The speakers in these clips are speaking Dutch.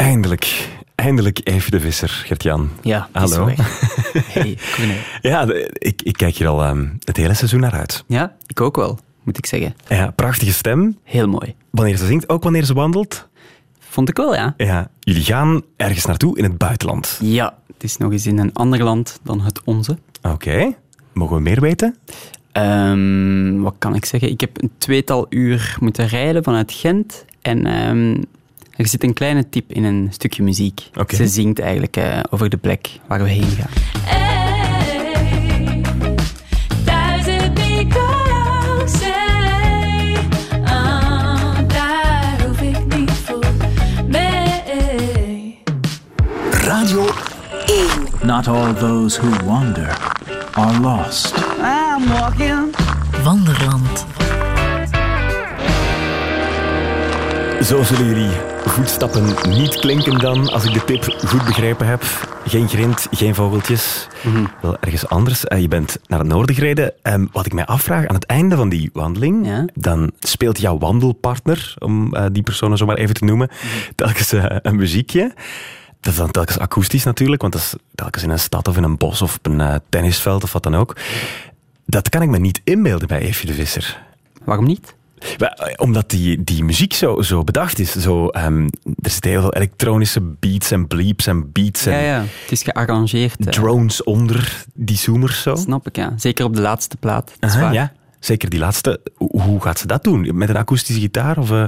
Eindelijk. Eindelijk even de visser, Gert-Jan. Ja, Hallo. Hey. Ja, ik, ik kijk hier al ehm, het hele seizoen naar uit. Ja, ik ook wel, moet ik zeggen. Ja, prachtige stem. Heel mooi. Wanneer ze zingt, ook wanneer ze wandelt. Vond ik wel, ja. Ja, jullie gaan ergens naartoe in het buitenland. Ja, het is nog eens in een ander land dan het onze. Oké. Mogen we meer weten? Ehm, wat kan ik zeggen? Ik heb een tweetal uur moeten rijden vanuit Gent. En ehm, er zit een kleine tip in een stukje muziek. Ze zingt eigenlijk eh, over de plek waar we heen gaan. Hey, ook zee. Ah, daar hoef ik niet voor mee. Radio 1. Not all those who wander are lost. Wanderland. Zo zullen jullie voetstappen niet klinken dan, als ik de tip goed begrepen heb. Geen grind, geen vogeltjes. Wel ergens anders. Eh, je bent naar het noorden gereden. Ehm, wat ik mij afvraag, aan het einde van die wandeling, Ja. dan speelt jouw wandelpartner, om eh, die persoon zo maar even te noemen, telkens eh, een muziekje. Dat is dan telkens akoestisch natuurlijk, want dat is telkens in een stad of in een bos of op een tennisveld of wat dan ook. Dat kan ik me niet inbeelden bij Eefje de Visser. Waarom niet? Eh, Omdat die, die muziek zo, zo bedacht is. Zo, ehm, er zitten heel veel elektronische beats en bleeps en beats en Ja, ja. Het is gearrangeerd. drones onder die zoomers zo. Snap ik, ja. Zeker op de laatste plaat. Dat is Aha, waar. ja, zeker die laatste. Hoe, gaat ze dat doen? Met een akoestische gitaar? Of, eh?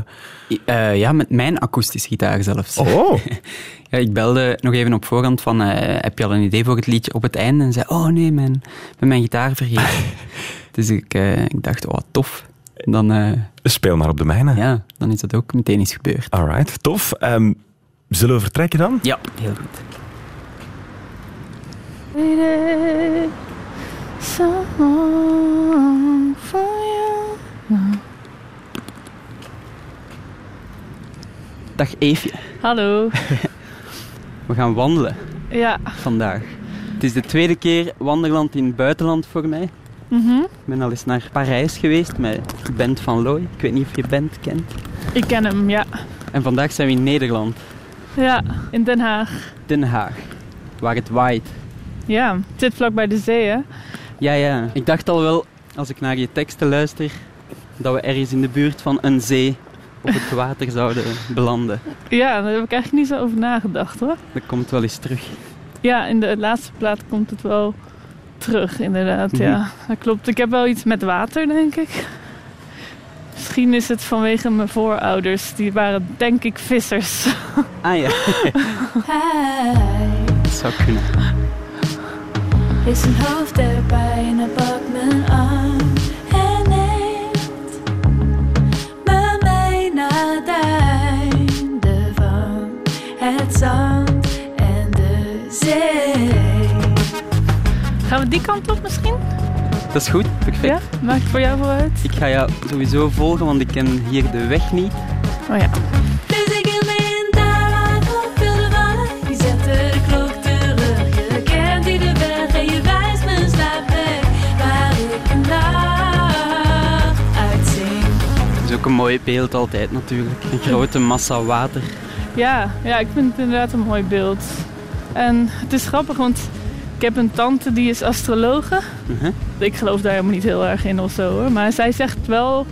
Eh, ja, met mijn akoestische gitaar zelfs. Oh, Ja, ik belde nog even op voorhand van, heb je al een idee voor het liedje op het einde? En zei, oh nee, mijn, ik ben mijn gitaar vergeten. dus ik, ik dacht, oh tof. Dan, eh, speel maar op de mijne. ja, dan is dat ook meteen eens gebeurd. Alright, tof. Ehm, zullen we vertrekken dan? Ja, heel goed. Dag Eefje, Hallo. we gaan wandelen Ja. vandaag. Het is de tweede keer wanderland in het buitenland voor mij. Mhm. Ik ben al eens naar Parijs geweest met Bent van Looy. Ik weet niet of je Bent kent. Ik ken hem, ja. En vandaag zijn we in Nederland, Ja, in Den Haag. Den Haag, waar het waait. Ja, het zit vlak bij de zee, hè? Ja, ja. Ik dacht al wel, als ik naar je teksten luister, dat we ergens in de buurt van een zee op het water zouden belanden. Ja, daar heb ik eigenlijk niet zo over nagedacht, hoor. Dat komt wel eens terug. Ja, in de laatste plaat komt het wel terug, inderdaad, Mhm. ja. Dat klopt. Ik heb wel iets met water, denk ik. Misschien is het vanwege mijn voorouders. Die waren, denk ik, vissers. Ah ja, dat zou kunnen. is een hoofd erbij en hij pakt die kant op misschien? Dat is goed, perfect. Ja? Maakt voor jou wel uit? Ik ga jou sowieso volgen, want ik ken hier de weg niet. Oh ja. Is ook een mooi beeld altijd natuurlijk. Een grote massa water. Ja, ja, ik vind het inderdaad een mooi beeld. En het is grappig, want ik heb een tante die is astrologe. Mhm. Ik geloof daar helemaal niet heel erg in of zo hoor. Maar zij zegt wel,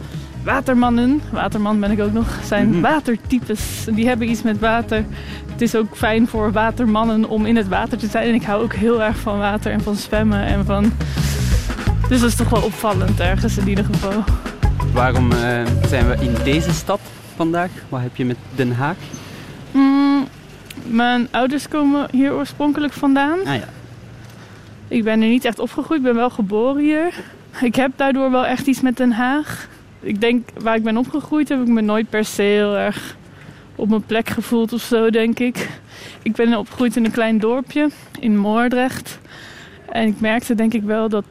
watermannen, waterman ben ik ook nog, zijn Mhm. watertypes. Die hebben iets met water. Het is ook fijn voor watermannen om in het water te zijn. En ik hou ook heel erg van water en van zwemmen en van... Dus dat is toch wel opvallend ergens in ieder geval. Waarom eh, zijn we in deze stad vandaag? Wat heb je met Den Haag? Mm, mijn ouders komen hier oorspronkelijk vandaan. Ah ja. Ik ben er niet echt opgegroeid, ik ben wel geboren hier. Ik heb daardoor wel echt iets met Den Haag. Ik denk, waar ik ben opgegroeid heb ik me nooit per se heel erg op mijn plek gevoeld of zo, denk ik. Ik ben opgegroeid in een klein dorpje in Moordrecht. En ik merkte denk ik wel dat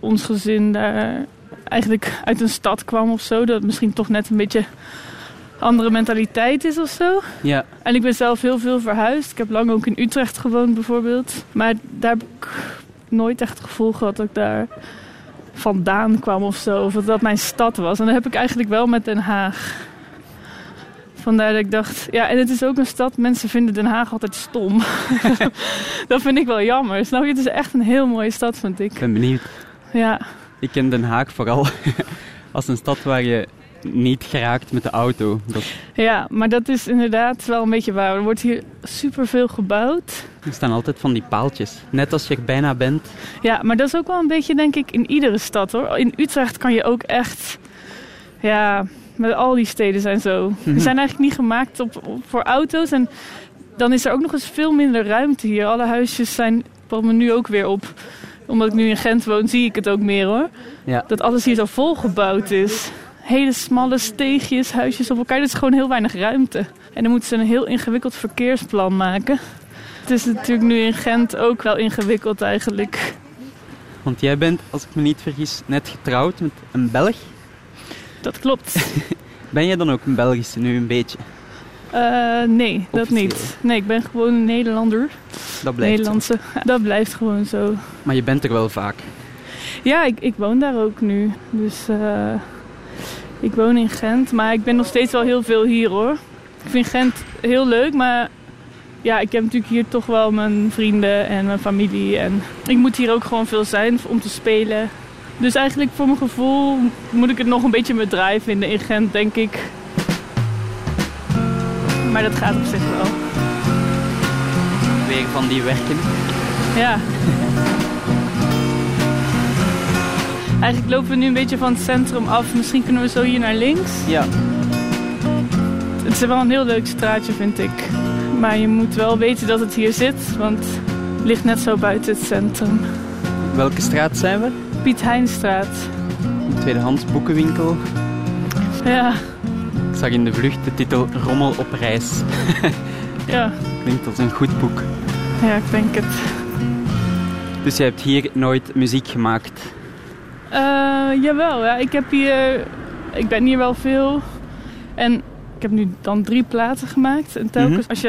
ons gezin daar eigenlijk uit een stad kwam of zo. Dat het misschien toch net een beetje andere mentaliteit is of zo. Ja, En ik ben zelf heel veel verhuisd. Ik heb lang ook in Utrecht gewoond bijvoorbeeld. Maar daar heb ik nooit echt het gevoel gehad dat ik daar vandaan kwam of zo. Of dat dat mijn stad was. En dat heb ik eigenlijk wel met Den Haag. Vandaar dat ik dacht, ja, en het is ook een stad, mensen vinden Den Haag altijd stom. dat vind ik wel jammer. Snap je? Het is echt een heel mooie stad, vind ik. Ik ben benieuwd. Ja, Ik ken Den Haag vooral als een stad waar je niet geraakt met de auto. Dat, ja, maar dat is inderdaad wel een beetje waar. Er wordt hier superveel gebouwd. er staan altijd van die paaltjes. Net als je er bijna bent. Ja, maar dat is ook wel een beetje, denk ik, in iedere stad hoor. In Utrecht kan je ook echt, ja, met al die steden zijn zo. Die zijn eigenlijk niet gemaakt op, op- voor auto's. En dan is er ook nog eens veel minder ruimte hier. Alle huisjes zijn, valt me nu ook weer op. Omdat ik nu in Gent woon, zie ik het ook meer hoor. Ja. Dat alles hier zo volgebouwd is. Hele smalle steegjes, huisjes op elkaar. Is gewoon heel weinig ruimte. En dan moeten ze een heel ingewikkeld verkeersplan maken. Het is natuurlijk nu in Gent ook wel ingewikkeld eigenlijk. Want jij bent, als ik me niet vergis, net getrouwd met een Belg. Dat klopt. Ben jij dan ook een Belgische nu een beetje? Eh, nee, dat niet. Nee, ik ben gewoon een Nederlander. Dat blijft zo. Nederlandse. Dat blijft gewoon zo. Maar je bent er wel vaak. Ja, ik, ik woon daar ook nu. Dus eh, ik woon in Gent. Maar ik ben nog steeds wel heel veel hier hoor. Ik vind Gent heel leuk, maar ja, ik heb natuurlijk hier toch wel mijn vrienden en mijn familie. En ik moet hier ook gewoon veel zijn om te spelen. Dus eigenlijk voor mijn gevoel moet ik het nog een beetje mijn draai vinden in Gent, denk ik. Maar dat gaat op zich wel. Weer van die werken. Ja. Eigenlijk lopen we nu een beetje van het centrum af. Misschien kunnen we zo hier naar links. Ja. Het is wel een heel leuk straatje, vind ik. Maar je moet wel weten dat het hier zit, want het ligt net zo buiten het centrum. Welke straat zijn we? Piet Heinstraat. Een tweedehands boekenwinkel. Ja, Ik zag in de vlucht de titel Rommel op reis. ja, Klinkt als een goed boek. ja, ik denk het. Dus jij hebt hier nooit muziek gemaakt. Eh, jawel, ja, ik heb hier... Ik ben hier wel veel. En ik heb nu dan drie platen gemaakt. En telkens Mhm. als je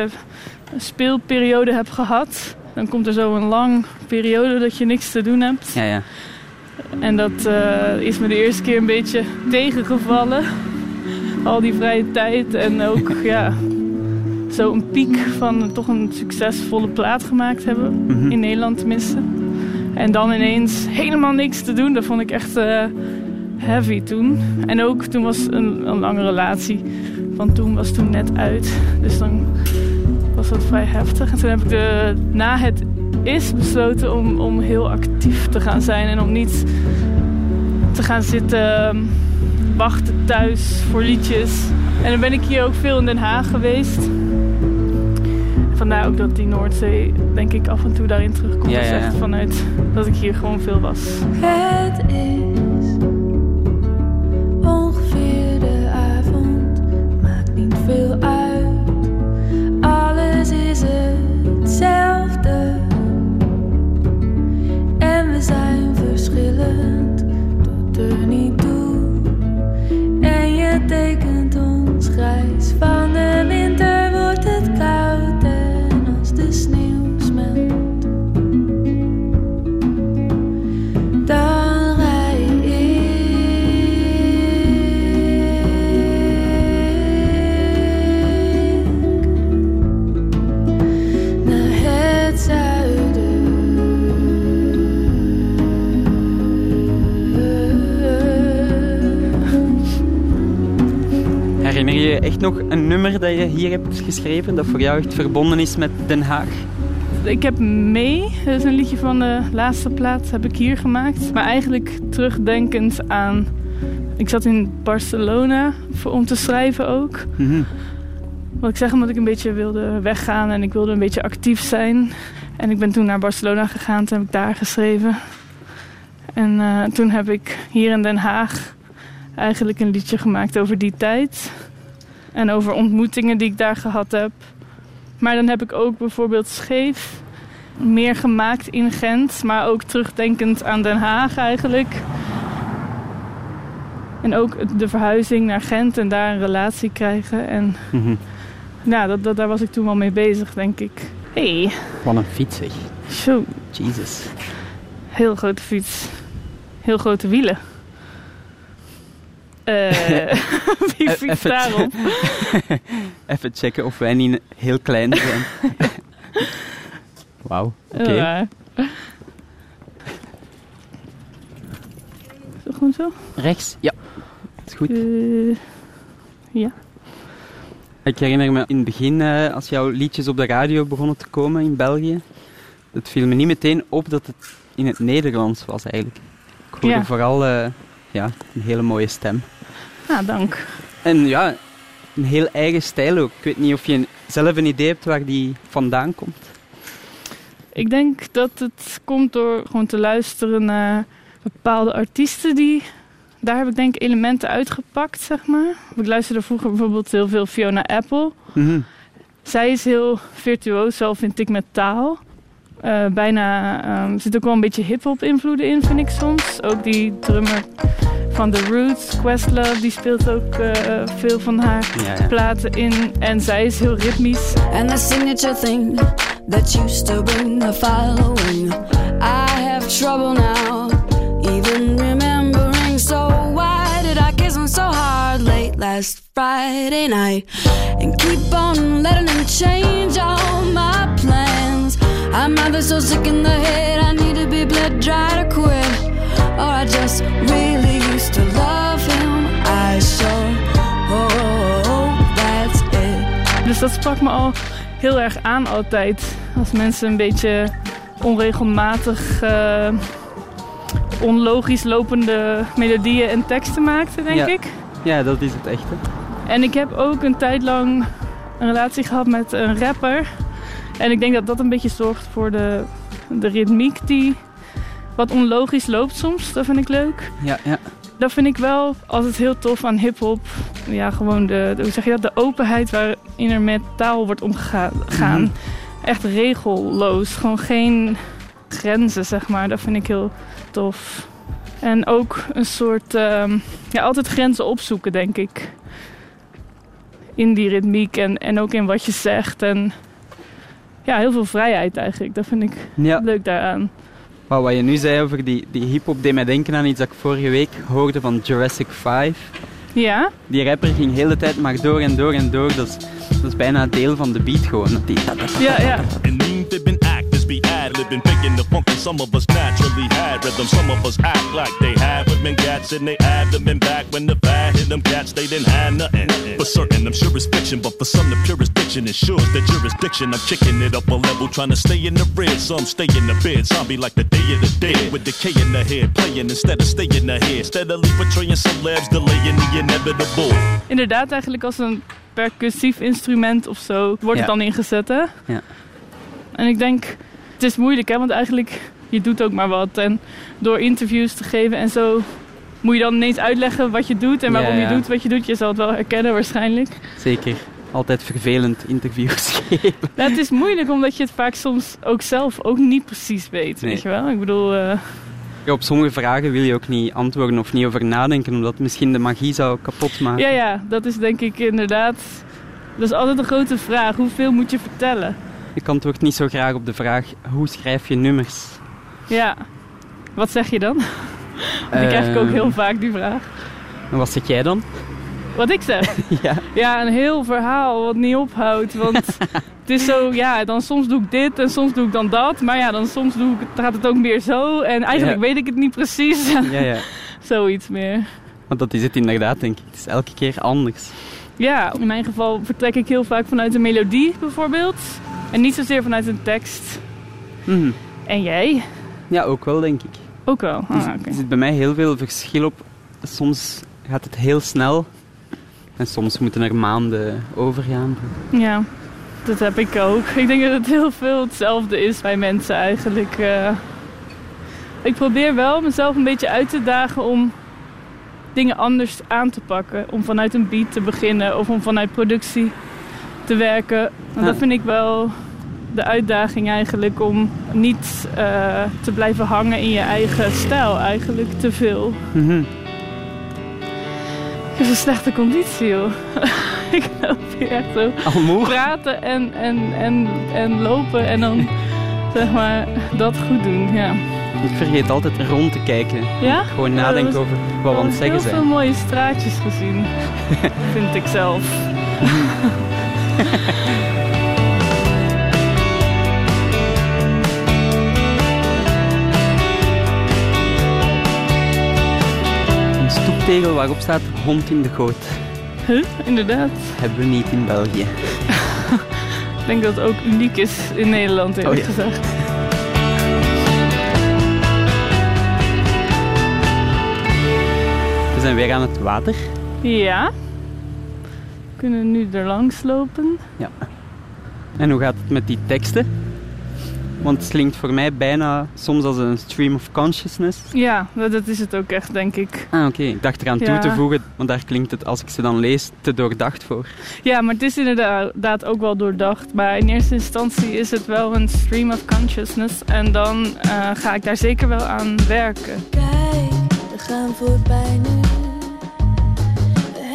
een speelperiode hebt gehad... dan komt er zo een lang periode dat je niks te doen hebt. Ja, ja. En dat eh, is me de eerste keer een beetje tegengevallen. Al die vrije tijd en ook ja, zo een piek van toch een succesvolle plaat gemaakt hebben. Mhm. In Nederland tenminste. En dan ineens helemaal niks te doen. Dat vond ik echt eh, heavy toen. En ook toen was een, een lange relatie. Want toen was toen net uit. Dus dan was dat vrij heftig. En toen heb ik de, na het is besloten om, om heel actief te gaan zijn. En om niet te gaan zitten ehm, wachten thuis voor liedjes. En dan ben ik hier ook veel in Den Haag geweest. Vandaar ook dat die Noordzee, denk ik, af en toe daarin terugkomt. Ja, ja, echt vanuit dat ik hier gewoon veel was. Het is nummer dat je hier hebt geschreven dat voor jou echt verbonden is met Den Haag? Ik heb mee, dat is een liedje van de laatste plaat, heb ik hier gemaakt. Maar eigenlijk terugdenkend aan... Ik zat in Barcelona voor, om te schrijven ook. Mhm. Wat ik zeg, omdat ik een beetje wilde weggaan en ik wilde een beetje actief zijn. En ik ben toen naar Barcelona gegaan, toen heb ik daar geschreven. En eh, toen heb ik hier in Den Haag eigenlijk een liedje gemaakt over die tijd. En over ontmoetingen die ik daar gehad heb. Maar dan heb ik ook bijvoorbeeld Scheef meer gemaakt in Gent. Maar ook terugdenkend aan Den Haag eigenlijk. En ook de verhuizing naar Gent en daar een relatie krijgen. En Mhm. ja, dat, dat, daar was ik toen wel mee bezig, denk ik. hey, Wat een fiets zeg. zo, Jesus. heel grote fiets. Heel grote wielen. Eh wie E- daarop? Even checken of wij niet heel klein zijn. Wauw, oké. Is dat gewoon zo? Rechts? Ja. Is goed. Eh, ja. Ik herinner me in het begin, eh, als jouw liedjes op de radio begonnen te komen in België, het viel me niet meteen op dat het in het Nederlands was eigenlijk. Ik hoorde Ja. vooral ja, een hele mooie stem. Ah, dank. En ja, een heel eigen stijl ook. Ik weet niet of je zelf een idee hebt waar die vandaan komt. Ik denk dat het komt door gewoon te luisteren naar bepaalde artiesten die... Daar heb ik denk ik elementen uitgepakt, zeg maar. Ik luisterde vroeger bijvoorbeeld heel veel Fiona Apple. Mhm. Zij is heel virtuoos, zelf vind ik met taal. Eh, bijna, ehm, zit ook wel een beetje hip-hop invloeden in, vind ik soms. Ook die drummer van The Roots, Questlove, die speelt ook eh, veel van haar Ja, ja. platen in. En zij is heel ritmisch. And the signature thing that used to bring the following. I have trouble now, even remembering. So why did I kiss him so hard late last Friday night? And keep on letting him change all my plans. I'm either so sick in the head, I need to be bled dry to quit. Or I just really used to love him. I sure hope that's it. Dus dat sprak me al heel erg aan altijd. Als mensen een beetje onregelmatig, eh, onlogisch lopende melodieën en teksten maakten, denk Ja. ik. ja, dat is het echte. En ik heb ook een tijd lang een relatie gehad met een rapper. En ik denk dat dat een beetje zorgt voor de, de ritmiek die wat onlogisch loopt soms. Dat vind ik leuk. Ja, ja. Dat vind ik wel altijd heel tof aan hip-hop. Ja, gewoon de, de- hoe zeg je dat? De openheid waarin er met taal wordt omgegaan. Mhm. Echt regelloos. Gewoon geen grenzen, zeg maar. Dat vind ik heel tof. En ook een soort. ehm, ja, altijd grenzen opzoeken, denk ik. In die ritmiek en, en ook in wat je zegt. En ja, heel veel vrijheid eigenlijk. Dat vind ik ja. leuk daaraan. Maar wat je nu zei over die, die hip-hop deed mij denken aan iets dat ik vorige week hoorde van Jurassic 5. Ja? Die rapper ging de hele tijd maar door en door en door. Dat is, dat is bijna deel van de beat gewoon. Dat die, Ja, ja. Fibbing be ad libbing, picking the funk, and some of us naturally had rhythm. Some of us act like they had women cats, and they add them in back when the bad hit them cats, they didn't have nothing. For certain, I'm sure it's fiction, but for some, the purest diction ensures the jurisdiction. I'm kicking it up a level, trying to stay in the red. Some stay in the bed, zombie like the day of the dead, with decay in the head, playing instead of staying ahead. Steadily portraying celebs, delaying the inevitable. Inderdaad, eigenlijk als een percussief instrument of zo wordt Ja. het dan ingezet, hè? Ja. En ik denk, het is moeilijk, hè? Want eigenlijk, je doet ook maar wat. En door interviews te geven en zo, moet je dan ineens uitleggen wat je doet en waarom ja. je doet wat je doet. Je zal het wel herkennen waarschijnlijk. zeker altijd vervelend interviews geven. Nou, het is moeilijk omdat je het vaak soms ook zelf ook niet precies weet, Nee. weet je wel? Ik bedoel, eh, Ja, op sommige vragen wil je ook niet antwoorden of niet over nadenken, omdat het misschien de magie zou kapot maken. ja, ja, dat is denk ik inderdaad... Dat is altijd een grote vraag. Hoeveel moet je vertellen? Ik antwoord niet zo graag op de vraag, hoe schrijf je nummers? Ja. Wat zeg je dan? Die krijg ik ook Ehm, heel vaak, die vraag. En wat zeg jij dan? Wat ik zeg? ja. Ja, een heel verhaal wat niet ophoudt. Want het is zo, ja, dan soms doe ik dit en soms doe ik dan dat. Maar ja, dan soms doe ik, gaat het ook meer zo. En eigenlijk Ja. weet ik het niet precies. ja, ja. Zoiets meer. Want dat is het inderdaad, denk ik. Het is elke keer anders. Ja, in mijn geval vertrek ik heel vaak vanuit een melodie bijvoorbeeld. En niet zozeer vanuit een tekst. Mhm. En jij? Ja, ook wel, denk ik. Ook wel. Ah, oké. Er zit bij mij heel veel verschil op. Soms gaat het heel snel. En soms moeten er maanden overgaan. Ja, dat heb ik ook. Ik denk dat het heel veel hetzelfde is bij mensen eigenlijk. eh. ik probeer wel mezelf een beetje uit te dagen om dingen anders aan te pakken. Om vanuit een beat te beginnen of om vanuit productie te werken. Want dat vind ik wel de uitdaging eigenlijk om niet eh, te blijven hangen in je eigen stijl eigenlijk te veel. Ik heb een slechte conditie joh. ik loop hier echt zo Al moe? praten en, en, en, en lopen en dan zeg maar dat goed doen. Ja. Ik vergeet altijd rond te kijken. Ja? Gewoon Ja, nadenken over wat we aan het zeggen heel veel zijn. mooie straatjes gezien, vind ik zelf. Een stoeptegel waarop staat hond in de goot. Huh? Inderdaad. Hebben we niet in België. Ik denk dat het ook uniek is in Nederland, eerlijk Oh ja. gezegd. We zijn weer aan het water. Ja. We kunnen nu er langs lopen. Ja. En hoe gaat het met die teksten? Want het klinkt voor mij bijna soms als een stream of consciousness. Ja, dat is het ook echt, denk ik. Ah, oké. Ik dacht eraan toe te voegen, want daar klinkt het, als ik ze dan lees, te doordacht voor. Ja, maar het is inderdaad ook wel doordacht. Maar in eerste instantie is het wel een stream of consciousness. En dan eh, ga ik daar zeker wel aan werken. Kijk, we gaan voorbij nu.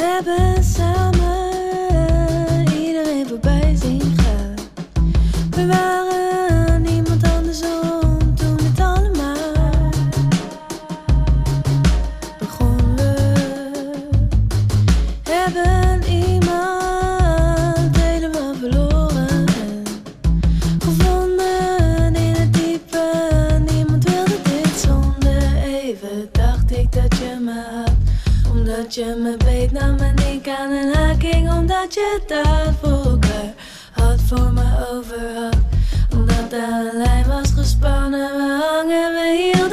Hebben samen iedereen voorbij zien gaan. We waren je me beet, nam en ik aan een haking, omdat je dat voor elkaar had, voor me over had. Omdat daar een lijn was gespannen, we hangen, we hielden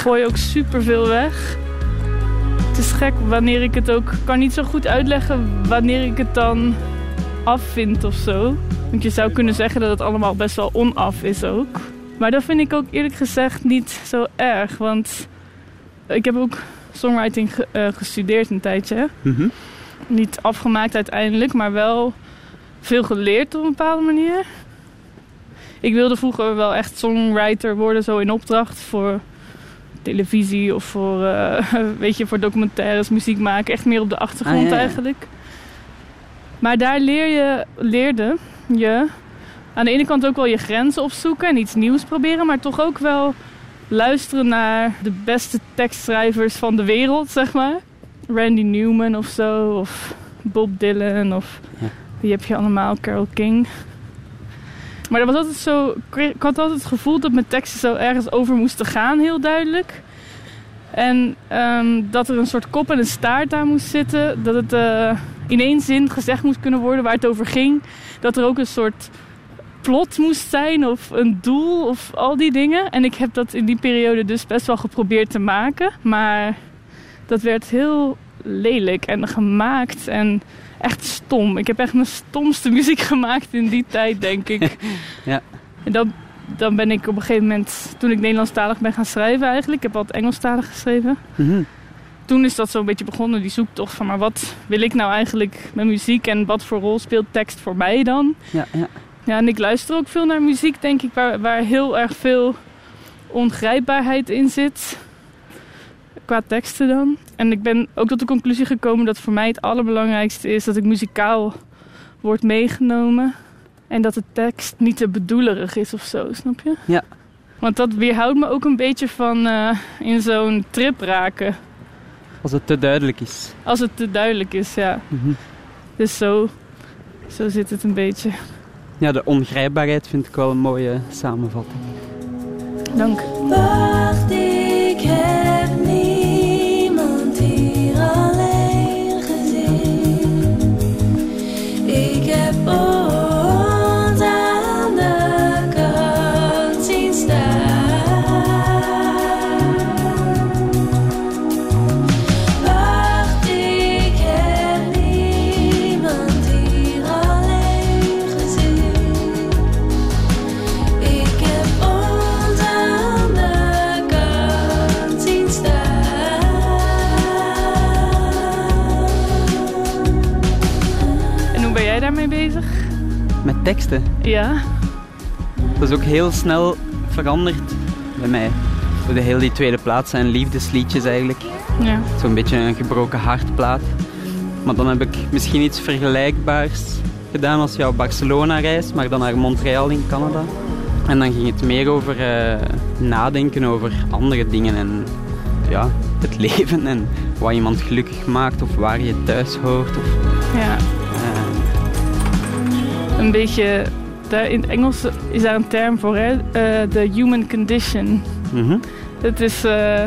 gooi ook superveel weg. Het is gek wanneer ik het ook... Ik kan niet zo goed uitleggen wanneer ik het dan afvind of zo. Want je zou kunnen zeggen dat het allemaal best wel onaf is ook. Maar dat vind ik ook eerlijk gezegd niet zo erg. Want ik heb ook songwriting ge- eh, gestudeerd een tijdje. Mhm. Niet afgemaakt uiteindelijk, maar wel veel geleerd op een bepaalde manier. Ik wilde vroeger wel echt songwriter worden, zo in opdracht voor televisie of voor, eh, weet je, voor documentaires, muziek maken. Echt meer op de achtergrond Ah, ja, ja. eigenlijk. Maar daar leer je, leerde je aan de ene kant ook wel je grenzen opzoeken en iets nieuws proberen, maar toch ook wel luisteren naar de beste tekstschrijvers van de wereld, zeg maar. Randy Newman of zo, of Bob Dylan, of Ja. wie heb je allemaal, Carole King. Maar dat was altijd zo, ik had altijd het gevoel dat mijn teksten zo ergens over moesten gaan, heel duidelijk. En ehm, dat er een soort kop en een staart aan moest zitten. Dat het eh, in één zin gezegd moest kunnen worden waar het over ging. Dat er ook een soort plot moest zijn of een doel of al die dingen. En ik heb dat in die periode dus best wel geprobeerd te maken. Maar dat werd heel lelijk en gemaakt en echt stom. Ik heb echt mijn stomste muziek gemaakt in die tijd, denk ik. Ja. En dan, dan ben ik op een gegeven moment, toen ik Nederlandstalig ben gaan schrijven eigenlijk, ik heb altijd Engelstalig geschreven. Mhm. Toen is dat zo'n beetje begonnen, die zoektocht van, maar wat wil ik nou eigenlijk met muziek en wat voor rol speelt tekst voor mij dan? Ja, ja. Ja, en ik luister ook veel naar muziek, denk ik, waar, waar heel erg veel ongrijpbaarheid in zit. Qua teksten dan. En ik ben ook tot de conclusie gekomen dat voor mij het allerbelangrijkste is dat ik muzikaal word meegenomen. En dat de tekst niet te bedoelerig is of zo, snap je? Ja. Want dat weerhoudt me ook een beetje van eh, in zo'n trip raken. Als het te duidelijk is. Als het te duidelijk is, ja. Mhm. Dus zo, zo zit het een beetje. Ja, de ongrijpbaarheid vind ik wel een mooie samenvatting. Dank. Wacht, ik Ik teksten. Ja. Dat is ook heel snel veranderd bij mij. De hele die tweede plaat zijn liefdesliedjes eigenlijk. Ja. Zo'n beetje een gebroken hartplaat. Maar dan heb ik misschien iets vergelijkbaars gedaan als jouw Barcelona-reis, maar dan naar Montreal in Canada. En dan ging het meer over eh, nadenken over andere dingen en ja, het leven en wat iemand gelukkig maakt of waar je thuis hoort. Of, Ja, een beetje... Daar in het Engels is daar een term voor, hè? Eh, De human condition. mhm. Het is... eh,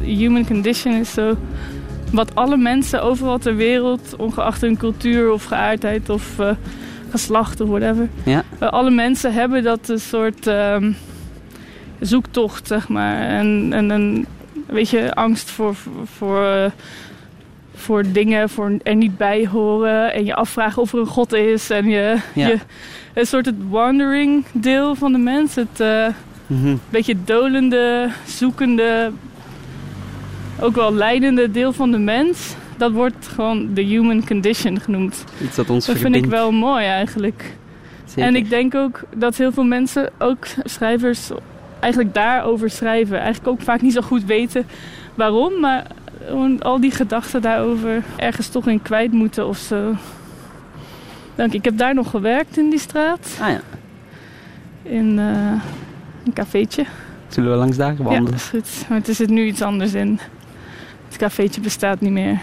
human condition is zo... Wat alle mensen overal ter wereld, ongeacht hun cultuur of geaardheid of eh, geslacht of whatever... Ja. Alle mensen hebben dat een soort ehm, zoektocht, zeg maar. En, en een weet je, angst voor, voor, voor dingen, voor er niet bij horen. En je afvragen of er een god is. En je, Ja. je een soort het wandering deel van de mens. Het eh, Mhm. beetje dolende, zoekende, ook wel leidende deel van de mens. Dat wordt gewoon de human condition genoemd. Iets dat ons Dat vind ik wel mooi eigenlijk. Zeker. En ik denk ook dat heel veel mensen, ook schrijvers, eigenlijk daarover schrijven. Eigenlijk ook vaak niet zo goed weten waarom, maar gewoon al die gedachten daarover ergens toch in kwijt moeten of zo. Dank. Ik heb daar nog gewerkt in die straat, Ah ja, in eh, een cafeetje. zullen we langs daar Ja, wandelen? dat is goed. Maar het is er nu iets anders in. Het cafeetje bestaat niet meer.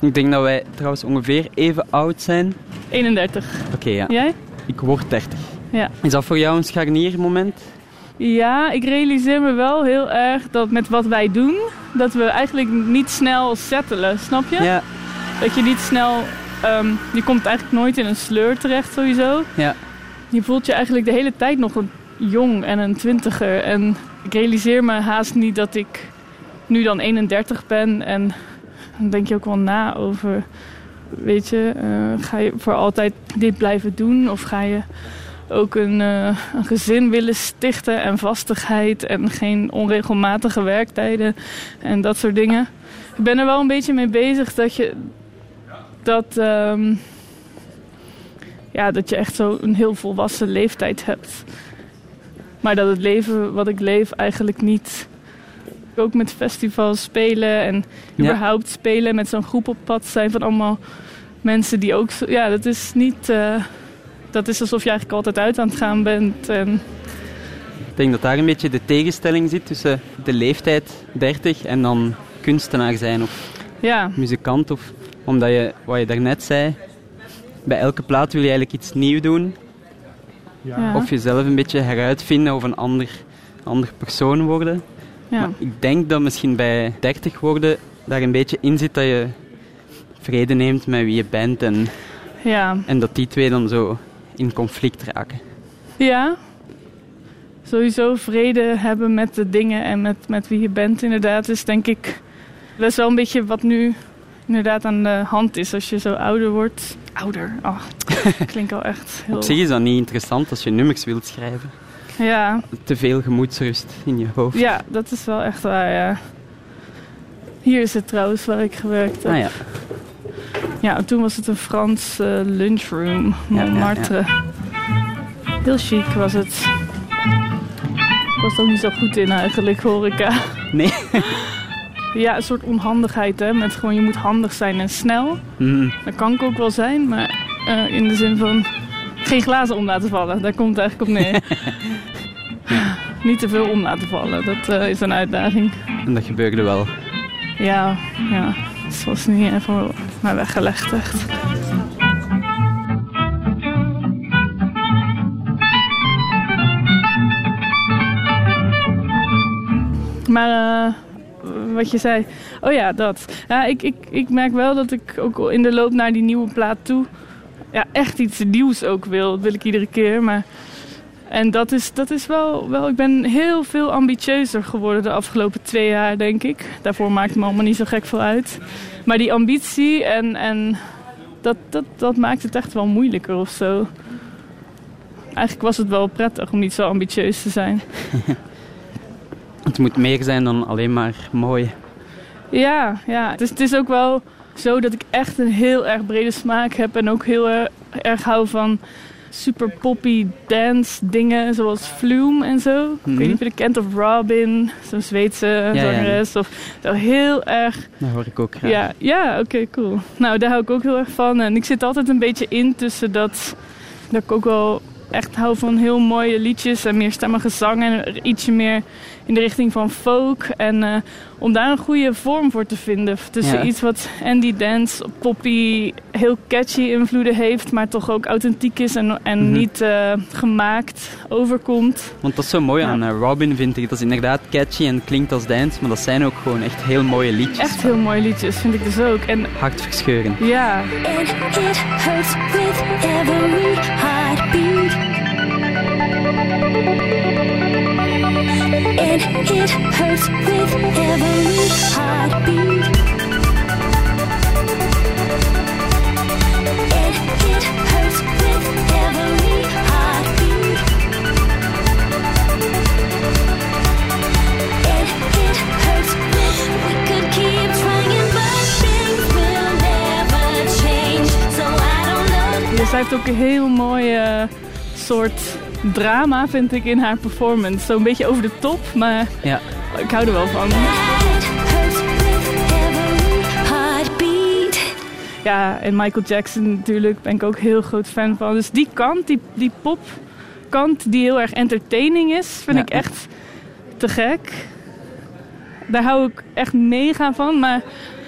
Ik denk dat wij trouwens ongeveer even oud zijn. 31. Oké, ja. Jij? Ik word 30. Ja. Is dat voor jou een scharniermoment? Ja, ik realiseer me wel heel erg dat met wat wij doen, dat we eigenlijk niet snel settelen, snap je? Ja. Dat je niet snel, ehm, je komt eigenlijk nooit in een sleur terecht sowieso. Ja. Je voelt je eigenlijk de hele tijd nog een jong en een twintiger. En ik realiseer me haast niet dat ik nu dan 31 ben. En dan denk je ook wel na over, weet je, eh, ga je voor altijd dit blijven doen? Of ga je ook een, eh, een gezin willen stichten en vastigheid en geen onregelmatige werktijden en dat soort dingen? Ik ben er wel een beetje mee bezig dat je dat, ehm, ja, dat je echt zo een heel volwassen leeftijd hebt. Maar dat het leven wat ik leef eigenlijk niet. Ook met festivals spelen en Ja. überhaupt spelen met zo'n groep op pad zijn van allemaal mensen die ook. zo- Ja, dat is niet. eh, dat is alsof je eigenlijk altijd uit aan het gaan bent. En Ik denk dat daar een beetje de tegenstelling zit tussen de leeftijd 30 en dan kunstenaar zijn of ja, muzikant. Of, omdat je, wat je daarnet zei, bij elke plaat wil je eigenlijk iets nieuws doen. ja, Of jezelf een beetje heruitvinden of een ander, ander persoon worden. ja. Maar ik denk dat misschien bij 30 worden daar een beetje in zit dat je vrede neemt met wie je bent en, ja. en dat die twee dan zo in conflict raken. Ja. Sowieso vrede hebben met de dingen en met, met wie je bent, inderdaad, is denk ik. Dat is wel een beetje wat nu inderdaad aan de hand is als je zo ouder wordt. Ouder, oh, klinkt al echt heel. Op zich is dat niet interessant als je nummers wilt schrijven. Ja, Te veel gemoedsrust in je hoofd. ja, dat is wel echt waar, ja. Hier is het trouwens waar ik gewerkt heb. Ah ja, Ja, toen was het een Frans eh, lunchroom, Ja, ja, Montmartre. Heel chic was het. Ik was er ook niet zo goed in eigenlijk, horeca. nee. Ja, een soort onhandigheid, hè. Met gewoon, je moet handig zijn en snel. Mm, Dat kan ik ook wel zijn, maar eh, in de zin van... Geen glazen om laten vallen, daar komt het eigenlijk op neer. Niet te veel om laten vallen, dat eh, is een uitdaging. en dat gebeurde wel. Ja, ja. Het was niet even mij weggelegd, echt. Maar eh, wat je zei, oh ja, dat. Ja, ik, ik, ik merk wel dat ik ook in de loop naar die nieuwe plaat toe... Ja, echt iets nieuws ook wil. Dat wil ik iedere keer, maar... En dat is, dat is wel, wel... Ik ben heel veel ambitieuzer geworden de afgelopen twee jaar, denk ik. Daarvoor maakt het me allemaal niet zo gek veel uit. Maar die ambitie en... en dat, dat, dat maakt het echt wel moeilijker of zo. Eigenlijk was het wel prettig om niet zo ambitieus te zijn. Het moet meer zijn dan alleen maar mooi. Ja, ja. Het, is, het is ook wel zo dat ik echt een heel erg brede smaak heb. En ook heel er- erg hou van super poppy dance dingen zoals Flume en zo. Ik weet niet of je kent. Of Robin, zo'n Zweedse ja. zangeres. Of zo heel erg Dat hoor ik ook graag. ja, ja oké, cool. Nou, daar hou ik ook heel erg van. En ik zit altijd een beetje in tussen dat, dat ik ook wel echt hou van heel mooie liedjes en meer stemmige zang en ietsje meer in de richting van folk. En eh, om daar een goede vorm voor te vinden. Tussen Ja. iets wat Andy Dance, poppy, heel catchy invloeden heeft, maar toch ook authentiek is en, en Mhm. niet eh, gemaakt overkomt. Want dat is zo mooi Ja. aan eh, Robin, vind ik. Dat is inderdaad catchy en klinkt als dance, maar dat zijn ook gewoon echt heel mooie liedjes. Echt heel mooie liedjes, vind ik dus ook. En Hartverscheurend. ja, And And it hurts with every heartbeat. And it hurts with every heartbeat. And it hurts with we could keep trying, but things will never change. So I don't know. Dus zij ook een heel mooie eh, soort drama, vind ik, in haar performance. Zo'n beetje over de top, maar Ja. ik hou er wel van. Ja, en Michael Jackson natuurlijk ben ik ook heel groot fan van. Dus die kant, die, die popkant die heel erg entertaining is, vind Ja. ik echt te gek. Daar hou ik echt mega van. Maar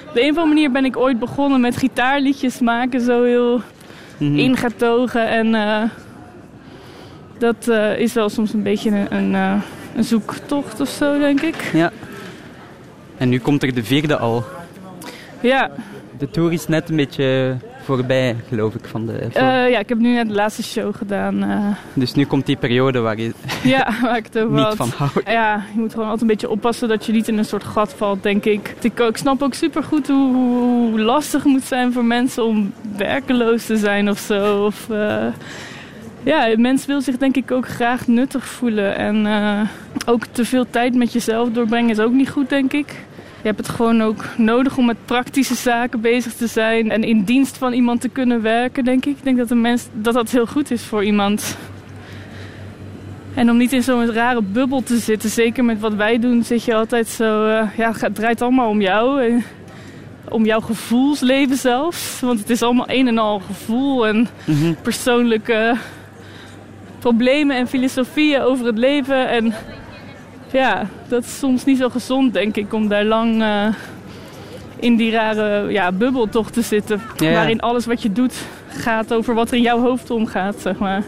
op de een of andere manier ben ik ooit begonnen met gitaarliedjes maken. Zo heel Mhm. ingetogen. En eh, dat eh, is wel soms een beetje een, een, eh, een zoektocht of zo, denk ik. Ja. En nu komt er de vierde al. Ja, De tour is net een beetje voorbij, geloof ik, van de... eh, ja ik heb nu net de laatste show gedaan. Dus nu komt die periode waar je ja, waar ik het over niet had. van houdt. Ja, je moet gewoon altijd een beetje oppassen dat je niet in een soort gat valt, denk ik. Ik, ik snap ook super goed hoe, hoe lastig het moet zijn voor mensen om werkeloos te zijn of zo. Of, ja, een mens wil zich denk ik ook graag nuttig voelen. En eh, ook te veel tijd met jezelf doorbrengen is ook niet goed, denk ik. Je hebt het gewoon ook nodig om met praktische zaken bezig te zijn en in dienst van iemand te kunnen werken, denk ik. Ik denk dat een mens dat dat heel goed is voor iemand. En om niet in zo'n rare bubbel te zitten, zeker met wat wij doen, zit je altijd zo, eh, ja, het draait allemaal om jou. En om jouw gevoelsleven zelfs. Want het is allemaal een en al gevoel en Mhm. persoonlijke problemen en filosofieën over het leven. En ja, dat is soms niet zo gezond, denk ik, om daar lang eh, in die rare ja, bubbel toch te zitten. Ja, ja. Waarin alles wat je doet gaat over wat er in jouw hoofd omgaat, zeg maar.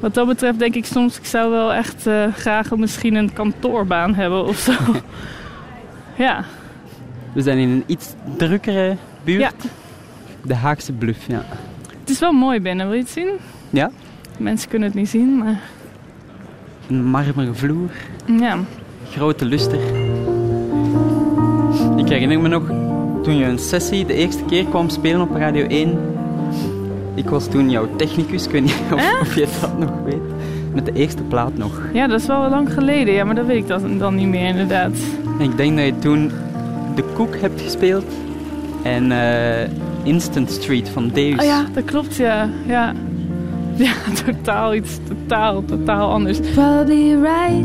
Wat dat betreft denk ik soms, ik zou wel echt eh, graag misschien een kantoorbaan hebben of zo. ja, We zijn in een iets drukkere buurt. Ja. De Haagse Bluff, ja. het is wel mooi binnen, wil je het zien? Ja, Mensen kunnen het niet zien, maar een marmeren vloer, ja. grote luster. Ik herinner me nog, toen je een sessie de eerste keer kwam spelen op Radio 1. Ik was toen jouw technicus, ik weet niet of, of je dat nog weet. Met de eerste plaat nog. Ja, dat is wel lang geleden, ja, maar dat weet ik dan, dan niet meer inderdaad. En ik denk dat je toen De Koek hebt gespeeld. En eh, Instant Street van Deus. Oh ja, dat klopt, ja. Ja, ja totaal iets, totaal, totaal anders. Probably right,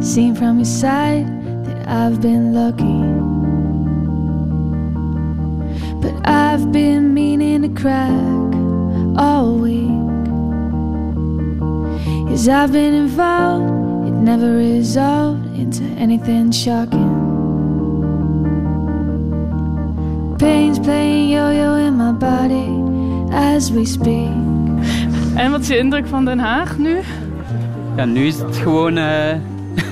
seen from your side, that I've been lucky. But I've been meaning to crack all week. Yes, I've been involved, it never resolved into anything shocking. Pain's playing yo-yo in my body as we speak. En wat is je indruk van Den Haag nu? Ja, nu is het gewoon eh,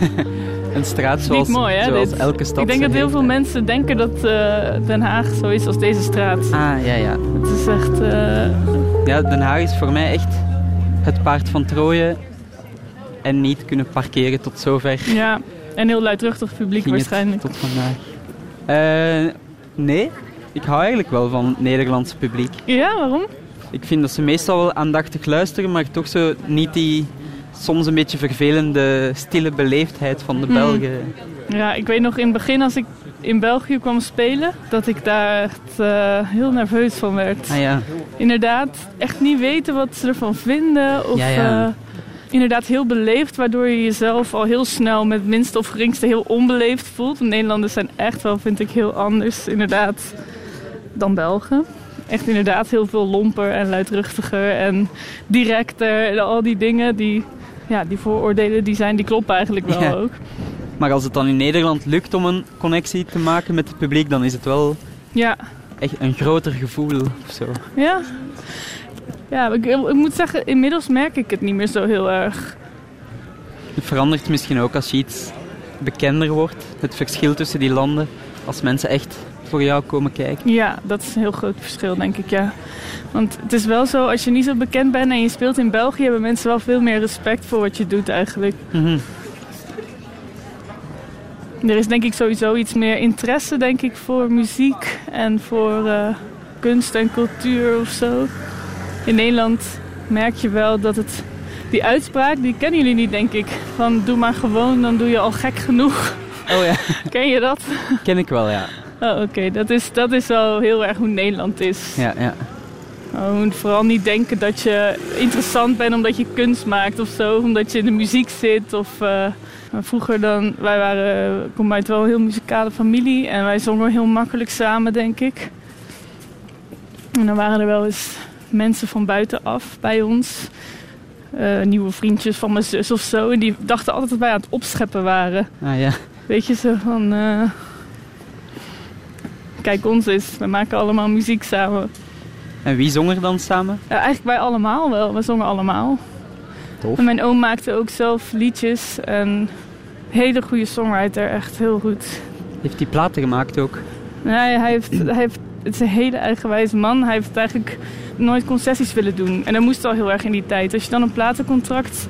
een straat zoals, Niet mooi, hè? zoals dit? elke stad Ik denk dat heel heeft, veel mensen denken dat eh, Den Haag zo is als deze straat. Ah, ja, ja. Het is echt... eh, Ja, Den Haag is voor mij echt het paard van Troje. En niet kunnen parkeren tot zover ja, en heel luidruchtig publiek ging waarschijnlijk. tot vandaag. Nee, ik hou eigenlijk wel van het Nederlandse publiek. Ja, waarom? Ik vind dat ze meestal wel aandachtig luisteren, maar toch zo niet die soms een beetje vervelende stille beleefdheid van de Hmm. Belgen. Ja, ik weet nog in het begin als ik in België kwam spelen, dat ik daar echt eh, heel nerveus van werd. Ah ja, Inderdaad, echt niet weten wat ze ervan vinden. Of Ja, ja. eh, inderdaad heel beleefd, waardoor je jezelf al heel snel met minste of geringste heel onbeleefd voelt. Want Nederlanders zijn echt wel, vind ik, heel anders inderdaad dan Belgen. Echt inderdaad heel veel lomper en luidruchtiger en directer. En al die dingen, die, ja, die vooroordelen, die, zijn, die kloppen eigenlijk wel Ja. ook. maar als het dan in Nederland lukt om een connectie te maken met het publiek, dan is het wel Ja, echt een groter gevoel of zo. ja. Ja, ik, ik moet zeggen, inmiddels merk ik het niet meer zo heel erg. Het verandert misschien ook als je iets bekender wordt. Het verschil tussen die landen. Als mensen echt voor jou komen kijken. Ja, dat is een heel groot verschil, denk ik, ja. Want het is wel zo, als je niet zo bekend bent en je speelt in België... hebben mensen wel veel meer respect voor wat je doet eigenlijk. Mhm. Er is denk ik sowieso iets meer interesse, denk ik, voor muziek en voor eh, kunst en cultuur of zo. In Nederland merk je wel dat het... Die uitspraak, die kennen jullie niet, denk ik. Van doe maar gewoon, dan doe je al gek genoeg. Oh ja, Ken je dat? ken ik wel, ja. Oh, oké. Dat, is, dat is wel heel erg hoe Nederland is. Ja, ja. Oh, je moet vooral niet denken dat je interessant bent omdat je kunst maakt of zo. Omdat je in de muziek zit. Of, eh, vroeger dan, wij waren, ik kom uit wel een heel muzikale familie. En wij zongen heel makkelijk samen, denk ik. En dan waren er wel eens mensen van buitenaf bij ons. Eh, nieuwe vriendjes van mijn zus of zo. En die dachten altijd dat wij aan het opscheppen waren. Ah ja. Weet je, zo van... eh, Kijk ons eens, we maken allemaal muziek samen. En wie zong er dan samen? Ja, eigenlijk wij allemaal wel. We zongen allemaal. Tof. En mijn oom maakte ook zelf liedjes. En hele goede songwriter, echt heel goed. Heeft die platen gemaakt ook? Nee, hij heeft, hij heeft, het is een hele eigenwijze man. Hij heeft eigenlijk nooit concessies willen doen. En dat moest al heel erg in die tijd. Als je dan een platencontract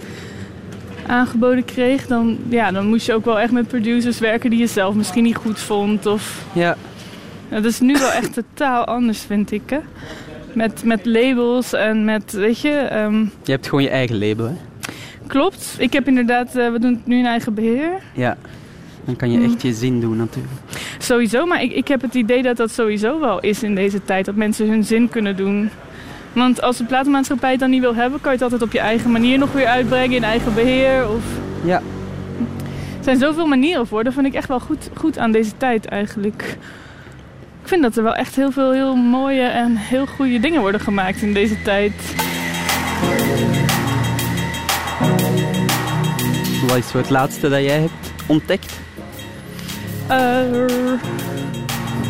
aangeboden kreeg, dan, ja, dan moest je ook wel echt met producers werken die je zelf misschien niet goed vond. Of Ja. Dat is nu wel echt totaal anders, vind ik. Hè? Met, met labels en met, weet je... ehm, Je hebt gewoon je eigen label, hè? klopt. Ik heb inderdaad... eh, we doen het nu in eigen beheer. Ja. Dan kan je Mm. echt je zin doen, natuurlijk. Sowieso, maar ik, ik heb het idee dat dat sowieso wel is in deze tijd. Dat mensen hun zin kunnen doen. Want als de platenmaatschappij het dan niet wil hebben... kan je het altijd op je eigen manier nog weer uitbrengen. In eigen beheer of... Ja. Er zijn zoveel manieren voor. Dat vind ik echt wel goed, goed aan deze tijd eigenlijk. Ik vind dat er wel echt heel veel heel mooie en heel goede dingen worden gemaakt in deze tijd. Wat is zo het laatste dat jij hebt ontdekt? Eh,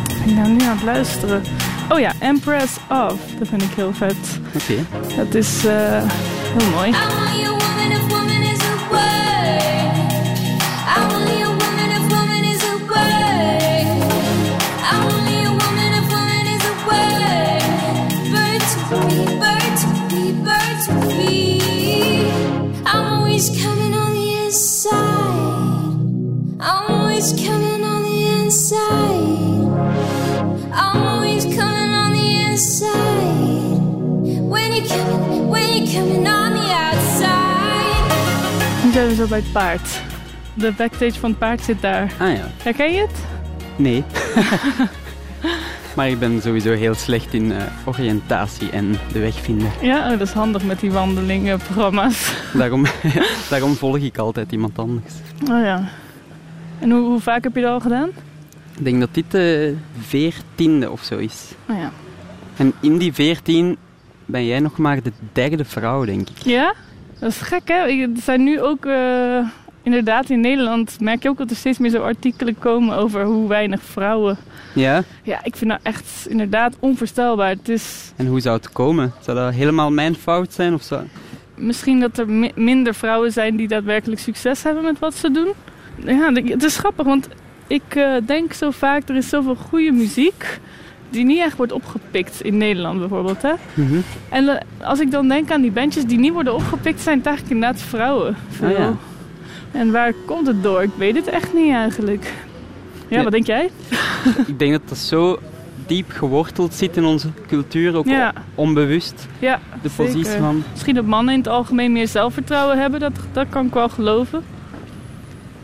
ben ik nou nu aan het luisteren? Oh ja, Empress of. Dat vind ik heel vet. Oké. Dat is eh, heel mooi. Zijn we zo bij het paard. De backstage van het paard zit daar. Ah ja. Herken je het? Nee. maar ik ben sowieso heel slecht in eh, oriëntatie en de weg vinden. Ja, oh, dat is handig met die wandelingenprogramma's. Daarom, daarom volg ik altijd iemand anders. Oh ja. En hoe, hoe vaak heb je dat al gedaan? Ik denk dat dit de veertiende of zo is. Oh ja. En in die veertien ben jij nog maar de derde vrouw, denk ik. Ja? Dat is gek, hè? Er zijn nu ook... eh, inderdaad, in Nederland merk je ook dat er steeds meer zo artikelen komen over hoe weinig vrouwen... Ja? Ja, ik vind dat echt inderdaad onvoorstelbaar. Het is En hoe zou het komen? Zou dat helemaal mijn fout zijn of zo? misschien dat er mi- minder vrouwen zijn die daadwerkelijk succes hebben met wat ze doen. Ja, het is grappig, want ik eh, denk zo vaak, er is zoveel goede muziek die niet echt wordt opgepikt in Nederland bijvoorbeeld. Hè? Mhm. En eh, als ik dan denk aan die bandjes die niet worden opgepikt, zijn het eigenlijk inderdaad vrouwen. Veel. Ah, ja. En waar komt het door? Ik weet het echt niet eigenlijk. Ja, wat denk jij? Ik denk dat dat zo diep geworteld zit in onze cultuur, ook Ja. onbewust. Ja, De zeker. positie van... Misschien dat mannen in het algemeen meer zelfvertrouwen hebben, dat, dat kan ik wel geloven.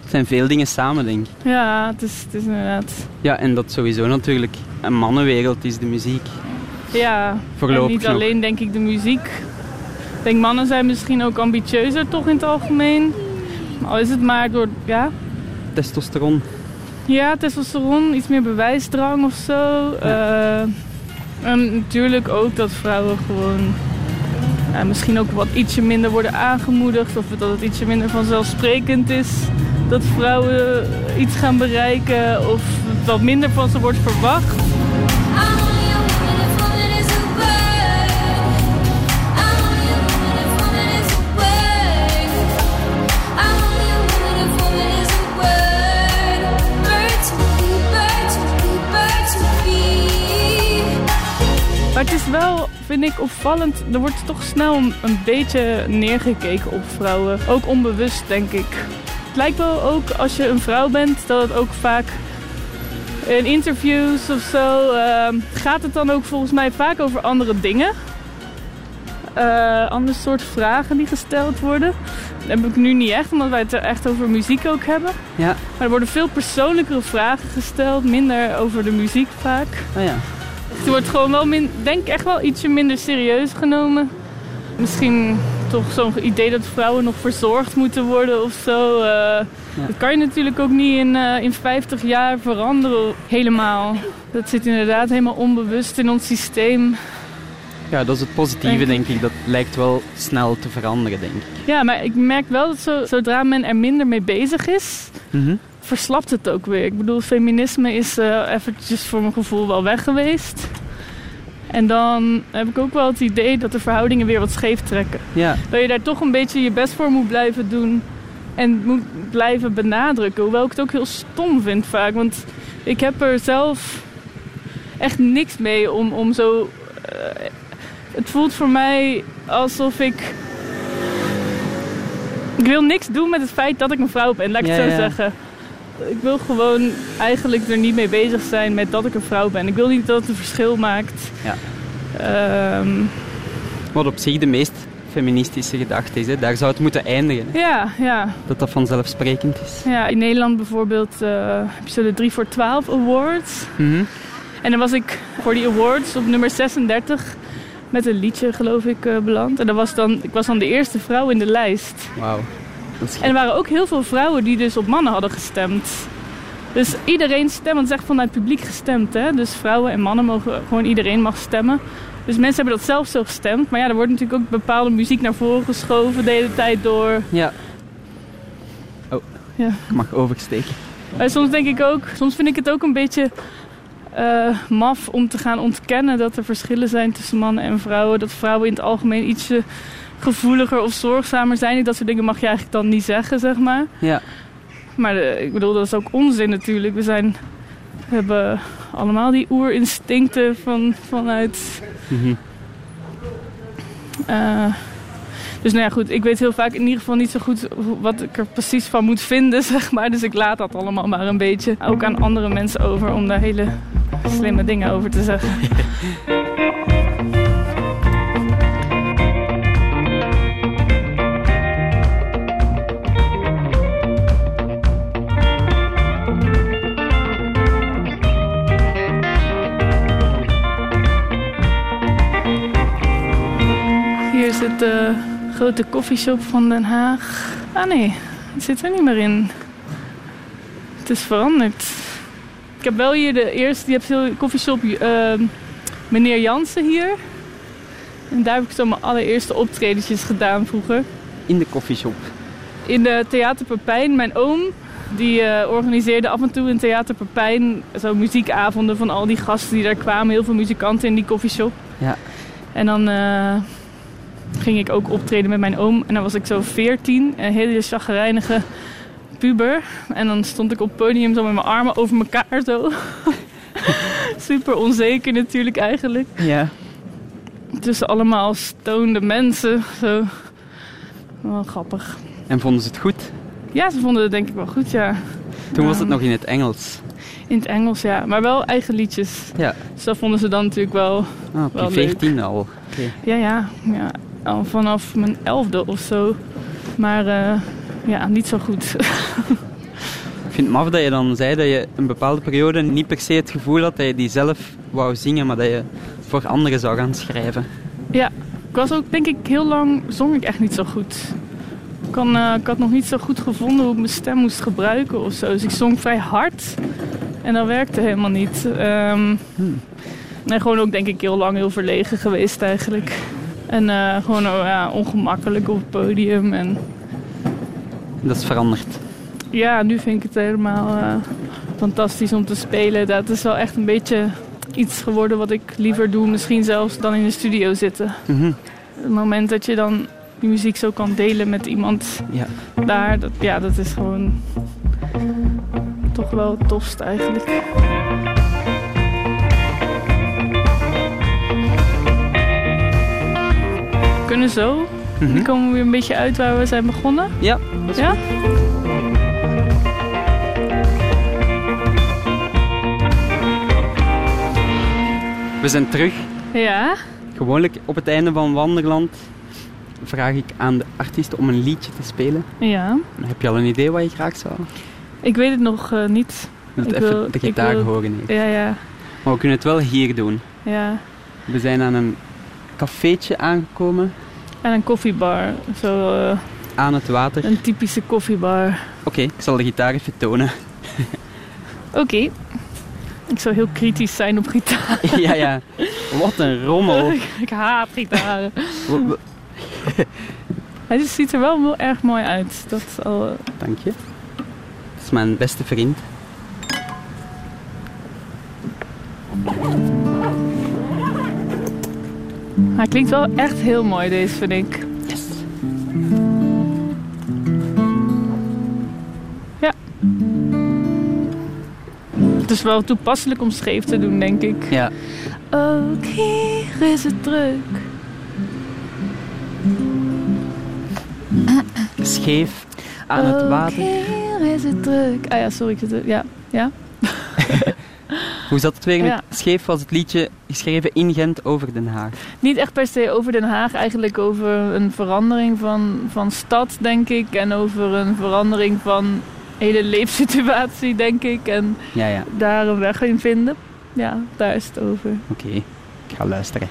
Het zijn veel dingen samen, denk ik. Ja, het is, het is inderdaad... Ja, en dat sowieso natuurlijk een mannenwereld is de muziek. Ja, Voorlopig en niet nog. alleen denk ik de muziek. Ik denk mannen zijn misschien ook ambitieuzer toch in het algemeen. Al is het maar door, ja, Testosteron. ja testosteron, iets meer bewijsdrang of zo. Eh, en natuurlijk ook dat vrouwen gewoon ja, misschien ook wat ietsje minder worden aangemoedigd. Of dat het ietsje minder vanzelfsprekend is dat vrouwen iets gaan bereiken. Of wat minder van ze wordt verwacht. Maar het is wel, vind ik, opvallend. Er wordt toch snel een, beetje neergekeken op vrouwen. Ook onbewust, denk ik. Het lijkt wel ook als je een vrouw bent, dat het ook vaak in interviews of zo ehm, gaat het dan ook volgens mij vaak over andere dingen. Eh ander soort vragen die gesteld worden. Dat heb ik nu niet echt, omdat wij het er echt over muziek ook hebben. Ja. Maar er worden veel persoonlijkere vragen gesteld, minder over de muziek vaak. Oh ja. Het wordt gewoon wel, min, denk ik, echt wel ietsje minder serieus genomen. Misschien toch zo'n idee dat vrouwen nog verzorgd moeten worden of zo. eh, Dat kan je natuurlijk ook niet in, eh, in 50 jaar veranderen helemaal. Dat zit inderdaad helemaal onbewust in ons systeem. Ja, dat is het positieve, denk ik. Dat lijkt wel snel te veranderen, denk ik. Ja, maar ik merk wel dat zo, zodra men er minder mee bezig is, Mhm. Verslapt het ook weer. Ik bedoel, feminisme is eh eventjes voor mijn gevoel wel weg geweest. En dan heb ik ook wel het idee dat de verhoudingen weer wat scheef trekken. Ja. Dat je daar toch een beetje je best voor moet blijven doen. En moet blijven benadrukken. Hoewel ik het ook heel stom vind vaak. Want ik heb er zelf echt niks mee om, om zo... eh, het voelt voor mij alsof ik... Ik wil niks doen met het feit dat ik een vrouw ben, laat ik het zo ja. zeggen. Ik wil gewoon eigenlijk er niet mee bezig zijn met dat ik een vrouw ben. Ik wil niet dat het een verschil maakt. Ja. Ehm, Wat op zich de meest feministische gedachte is. Hè. Daar zou het moeten eindigen. hè. ja, ja. Dat dat vanzelfsprekend is. Ja, in Nederland bijvoorbeeld eh, heb je zo de 3 voor 12 Awards. Mhm. En dan was ik voor die awards op nummer 36 met een liedje, geloof ik, eh, beland. En dat was dan, ik was dan de eerste vrouw in de lijst. Wauw. En er waren ook heel veel vrouwen die dus op mannen hadden gestemd. Dus iedereen stemt, want het is echt vanuit het publiek gestemd. Hè? Dus vrouwen en mannen mogen, gewoon iedereen mag stemmen. Dus mensen hebben dat zelf zo gestemd. Maar ja, er wordt natuurlijk ook bepaalde muziek naar voren geschoven de hele tijd door. Ja. Oh, Ja. ik mag oversteken. Maar soms denk ik ook, soms vind ik het ook een beetje eh, maf om te gaan ontkennen dat er verschillen zijn tussen mannen en vrouwen. Dat vrouwen in het algemeen ietsje gevoeliger of zorgzamer zijn. Dat soort dingen mag je eigenlijk dan niet zeggen, zeg maar. Ja. Maar eh, ik bedoel, dat is ook onzin natuurlijk. We zijn, we hebben allemaal die oerinstincten van, vanuit... Eh, dus nou ja, goed, ik weet heel vaak in ieder geval niet zo goed wat ik er precies van moet vinden, zeg maar. Dus ik laat dat allemaal maar een beetje ook aan andere mensen over om daar hele slimme dingen over te zeggen. Zit de grote koffieshop van Den Haag. Ah nee, het zit er niet meer in. Het is veranderd. Ik heb wel hier de eerste, je hebt de koffieshop eh, meneer Jansen hier. En daar heb ik zo mijn allereerste optredetjes gedaan vroeger. In de koffieshop. In de Theater Pepijn, mijn oom, die eh, organiseerde af en toe in Theater Pepijn zo muziekavonden van al die gasten die daar kwamen. Heel veel muzikanten in die koffieshop. Ja. En dan eh, ging ik ook optreden met mijn oom. En dan was ik zo 14, een hele chagrijnige puber. En dan stond ik op het podium zo met mijn armen over elkaar zo. Super onzeker natuurlijk eigenlijk. Ja. Tussen allemaal stonende mensen. Zo. Wel grappig. En vonden ze het goed? Ja, ze vonden het denk ik wel goed, ja. Toen was het nog in het Engels. In het Engels, ja. Maar wel eigen liedjes. Ja. Dus dat vonden ze dan natuurlijk wel... Ah, op Wel je leuk. 14 al. Ja, ja. ja al vanaf mijn elfde of zo. Maar eh, ja, niet zo goed. vind het maf dat je dan zei dat je een bepaalde periode niet per se het gevoel had dat je die zelf wou zingen, maar dat je voor anderen zou gaan schrijven. Ja, ik was ook denk ik heel lang zong ik echt niet zo goed. Ik, kan, eh, ik had nog niet zo goed gevonden hoe ik mijn stem moest gebruiken of zo. Dus ik zong vrij hard en dat werkte helemaal niet. Ehm En gewoon ook denk ik heel lang heel verlegen geweest eigenlijk. En eh, gewoon oh, ja, ongemakkelijk op het podium. En Dat is veranderd. ja, nu vind ik het helemaal eh, fantastisch om te spelen. Dat is wel echt een beetje iets geworden wat ik liever doe. Misschien zelfs dan in de studio zitten. Mhm. Het moment dat je dan die muziek zo kan delen met iemand Ja. daar, dat, ja, dat is gewoon toch wel het tofst eigenlijk. Kunnen zo. Mhm. Dan komen we weer een beetje uit waar we zijn begonnen. Ja, dat is Ja? goed. We zijn terug. Ja. Gewoonlijk op het einde van Wanderland vraag ik aan de artiest om een liedje te spelen. Ja. Heb je al een idee wat je graag zou? Ik weet het nog eh, niet. Wilt Ik even wil- de gitaar wil- horen. even. Ja, ja, Maar we kunnen het wel hier doen. ja. We zijn aan een cafeetje aangekomen. En een koffiebar. Zo eh, Aan het water. een typische koffiebar. Oké, ik zal de gitaar even tonen. Oké. Ik zou heel kritisch zijn op gitaar. ja, ja. Wat een rommel. ik haat gitaren. W- Hij ziet er wel erg mooi uit. Dat is al, eh, Dank je. Dat is mijn beste vriend. Hij klinkt wel echt heel mooi, deze vind ik. Yes. Het is wel toepasselijk om scheef te doen, denk ik. Ja. Ook hier is het druk. Scheef aan het Ook water. hier is het druk. Ah ja, sorry. ik zit er- Ja, ja. Hoe zat het weer? Ja. Scheef was het liedje geschreven in Gent over Den Haag. Niet echt per se over Den Haag, eigenlijk over een verandering van, van stad, denk ik. En over een verandering van hele leefsituatie, denk ik. En Ja, ja. daar een weg in vinden. Ja, daar is het over. Oké. Ik ga luisteren.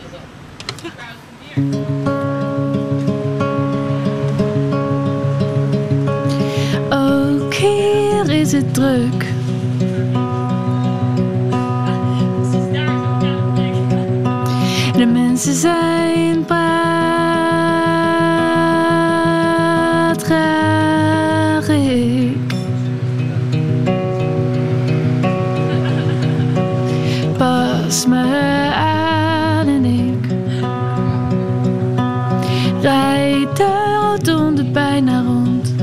Ook hier is het druk. Mensen zijn praatgraag ik. Pas me aan en ik rijd de rotonde bijna rond.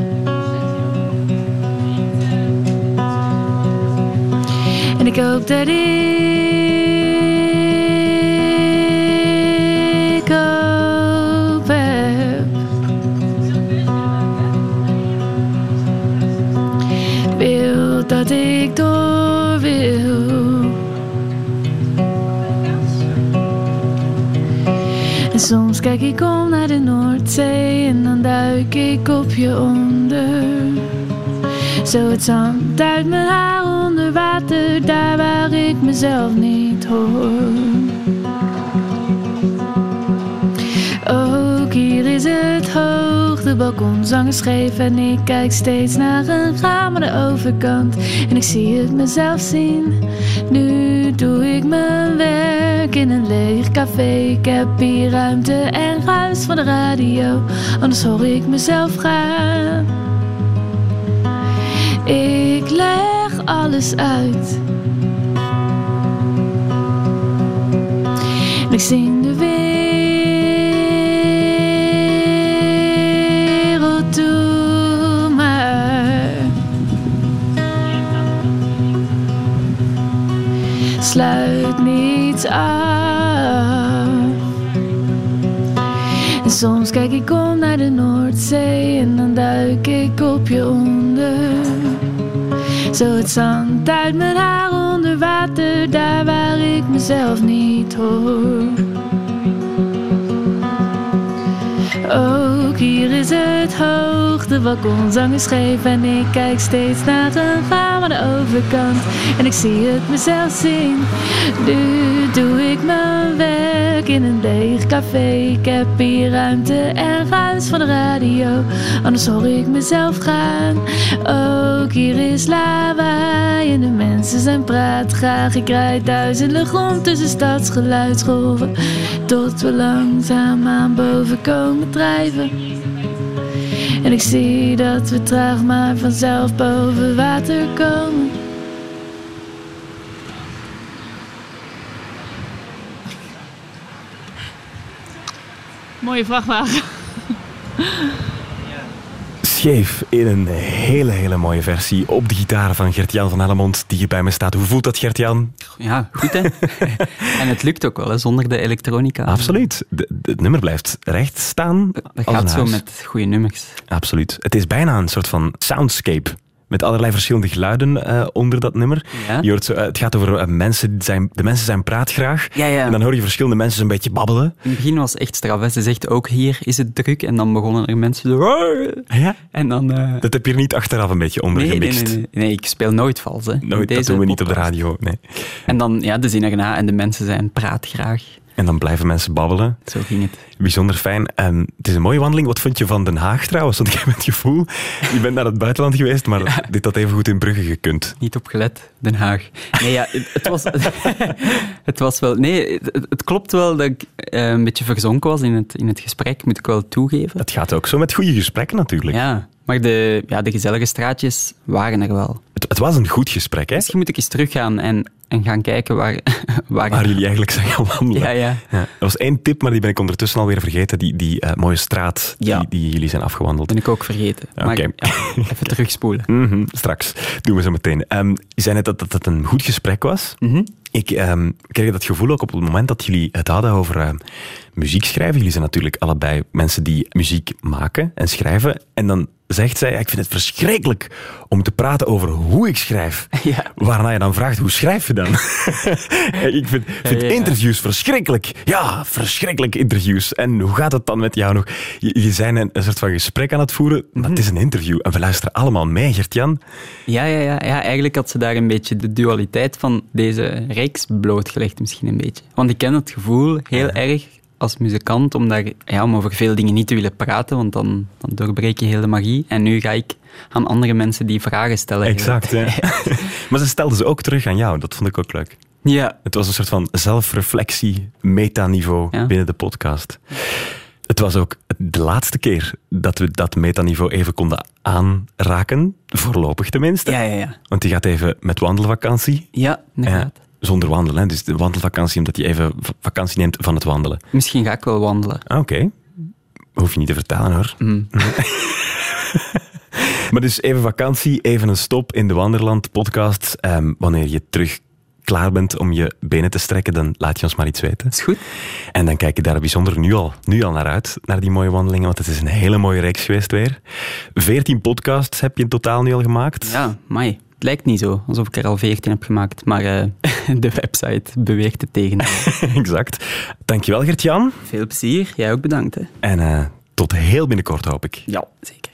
En ik hoop dat ik kijk ik om naar de Noordzee en dan duik ik op je onder. Zo het zand uit mijn haar onder water, daar waar ik mezelf niet hoor. Ook hier is het hoog, de balkonzanger scheef en ik kijk steeds naar een raam aan de overkant. En ik zie het mezelf zien, nu doe ik mijn werk in een leeg café. Ik heb hier ruimte en ruis van de radio, anders hoor ik mezelf gaan. Ik leg alles uit. En ik zing de wereld toe maar. Sluit En soms kijk ik om naar de Noordzee en dan duik ik op je onder. Zo het zand uit mijn haar onder water, daar waar ik mezelf niet hoor. Ook hier is het hoog, de balkonzang is scheef en ik kijk steeds naar een raam aan de overkant. En ik zie het mezelf zien. Nu mijn in een leeg café. Ik heb hier ruimte en ruis van de radio, anders hoor ik mezelf gaan. Ook hier is lawaai en de mensen zijn praatgraag. Ik rijd duizelig rond tussen stadsgeluidsgolven, tot we langzaamaan boven komen drijven. En ik zie dat we traag maar vanzelf boven water komen. Mooie vrachtwagen. Scheef in een hele, hele mooie versie op de gitaar van Gert-Jan van Hellemond, die hier bij me staat. Hoe voelt dat, Gert-Jan? Ja, goed hè. en het lukt ook wel, hè, zonder de elektronica. Absoluut. De- de- het nummer blijft recht staan. Dat gaat zo met goede nummers. Absoluut. Het is bijna een soort van soundscape. Met allerlei verschillende geluiden eh, onder dat nummer. Ja? Je hoort zo, eh, het gaat over eh, mensen, zijn, de mensen zijn praatgraag. Ja, ja. En dan hoor je verschillende mensen een beetje babbelen. In het begin was het echt straf. hè. Ze zegt ook hier is het druk. En dan begonnen er mensen zo... Ja? En dan... Dat heb je er niet achteraf een beetje onder nee, nee, ik speel nooit vals. Hè. Nooit, dat doen we niet op de radio. Nee. En dan ja, de zin erna en de mensen zijn praatgraag. En dan blijven mensen babbelen. Zo ging het. Bijzonder fijn. En het is een mooie wandeling. Wat vond je van Den Haag trouwens? Want ik heb het gevoel, je bent naar het buitenland geweest, maar dit had even goed in Brugge gekund. Niet op gelet, Den Haag. Nee, ja, het, was, het was wel... Nee, het, het klopt wel dat ik eh, een beetje verzonken was in het, in het gesprek, moet ik wel toegeven. Het gaat ook zo met goede gesprekken natuurlijk. Ja, maar de, ja, de gezellige straatjes waren er wel. Het, het was een goed gesprek, hè? Misschien moet ik eens teruggaan en, en gaan kijken waar... waar, Waar jullie eigenlijk zijn gaan wandelen. Ja, ja. Ja, er was één tip, maar die ben ik ondertussen alweer vergeten. Die, die eh, mooie straat Ja. die, die jullie zijn afgewandeld. ben ik ook vergeten. Ja, even terugspoelen. Mhm, straks. Doen we zo meteen. Ehm, je zei net dat, dat het een goed gesprek was. Mhm. Ik ehm, kreeg dat gevoel ook op het moment dat jullie het hadden over ehm, muziek schrijven. Jullie zijn natuurlijk allebei mensen die muziek maken en schrijven. En dan zegt zij, ik vind het verschrikkelijk om te praten over hoe ik schrijf. Ja. Waarna je dan vraagt, hoe schrijf je dan? ik vind, vind Ja, ja. interviews verschrikkelijk. Ja, verschrikkelijk interviews. En hoe gaat het dan met jou nog? Je, je zijn een, een soort van gesprek aan het voeren, maar het is een interview. En we luisteren allemaal mee, Gert-Jan. Ja, ja, ja, ja, eigenlijk had ze daar een beetje de dualiteit van deze blootgelegd, misschien een beetje. Want ik ken het gevoel heel erg als muzikant om, daar, ja, om over veel dingen niet te willen praten, want dan, dan doorbreek je heel de magie. En nu ga ik aan andere mensen die vragen stellen. Exact, ja. maar ze stelden ze ook terug aan jou. Dat vond ik ook leuk. Ja, Het was een soort van zelfreflectie, metaniveau Ja. binnen de podcast. Het was ook de laatste keer dat we dat metaniveau even konden aanraken. Voorlopig tenminste. ja, ja. Ja, Want die gaat even met wandelvakantie. ja inderdaad. Zonder wandelen. Hè. Dus de wandelvakantie omdat je even vakantie neemt van het wandelen. Misschien ga ik wel wandelen. Ah, Oké. Hoef je niet te vertellen hoor. Mm. Maar dus even vakantie, even een stop in de Wanderland podcast. Ehm, wanneer je terug klaar bent om je benen te strekken, dan laat je ons maar iets weten. Is goed? En dan kijk je daar bijzonder nu al, nu al naar uit, naar die mooie wandelingen, want het is een hele mooie reeks geweest weer. Veertien podcasts heb je in totaal nu al gemaakt. Ja, mai. Het lijkt niet zo, alsof ik er al 14 heb gemaakt, maar eh, de website beweert het tegen. exact. Dankjewel Gert-Jan. Veel plezier, jij ook bedankt. Hè. En eh, tot heel binnenkort hoop ik. Ja, zeker.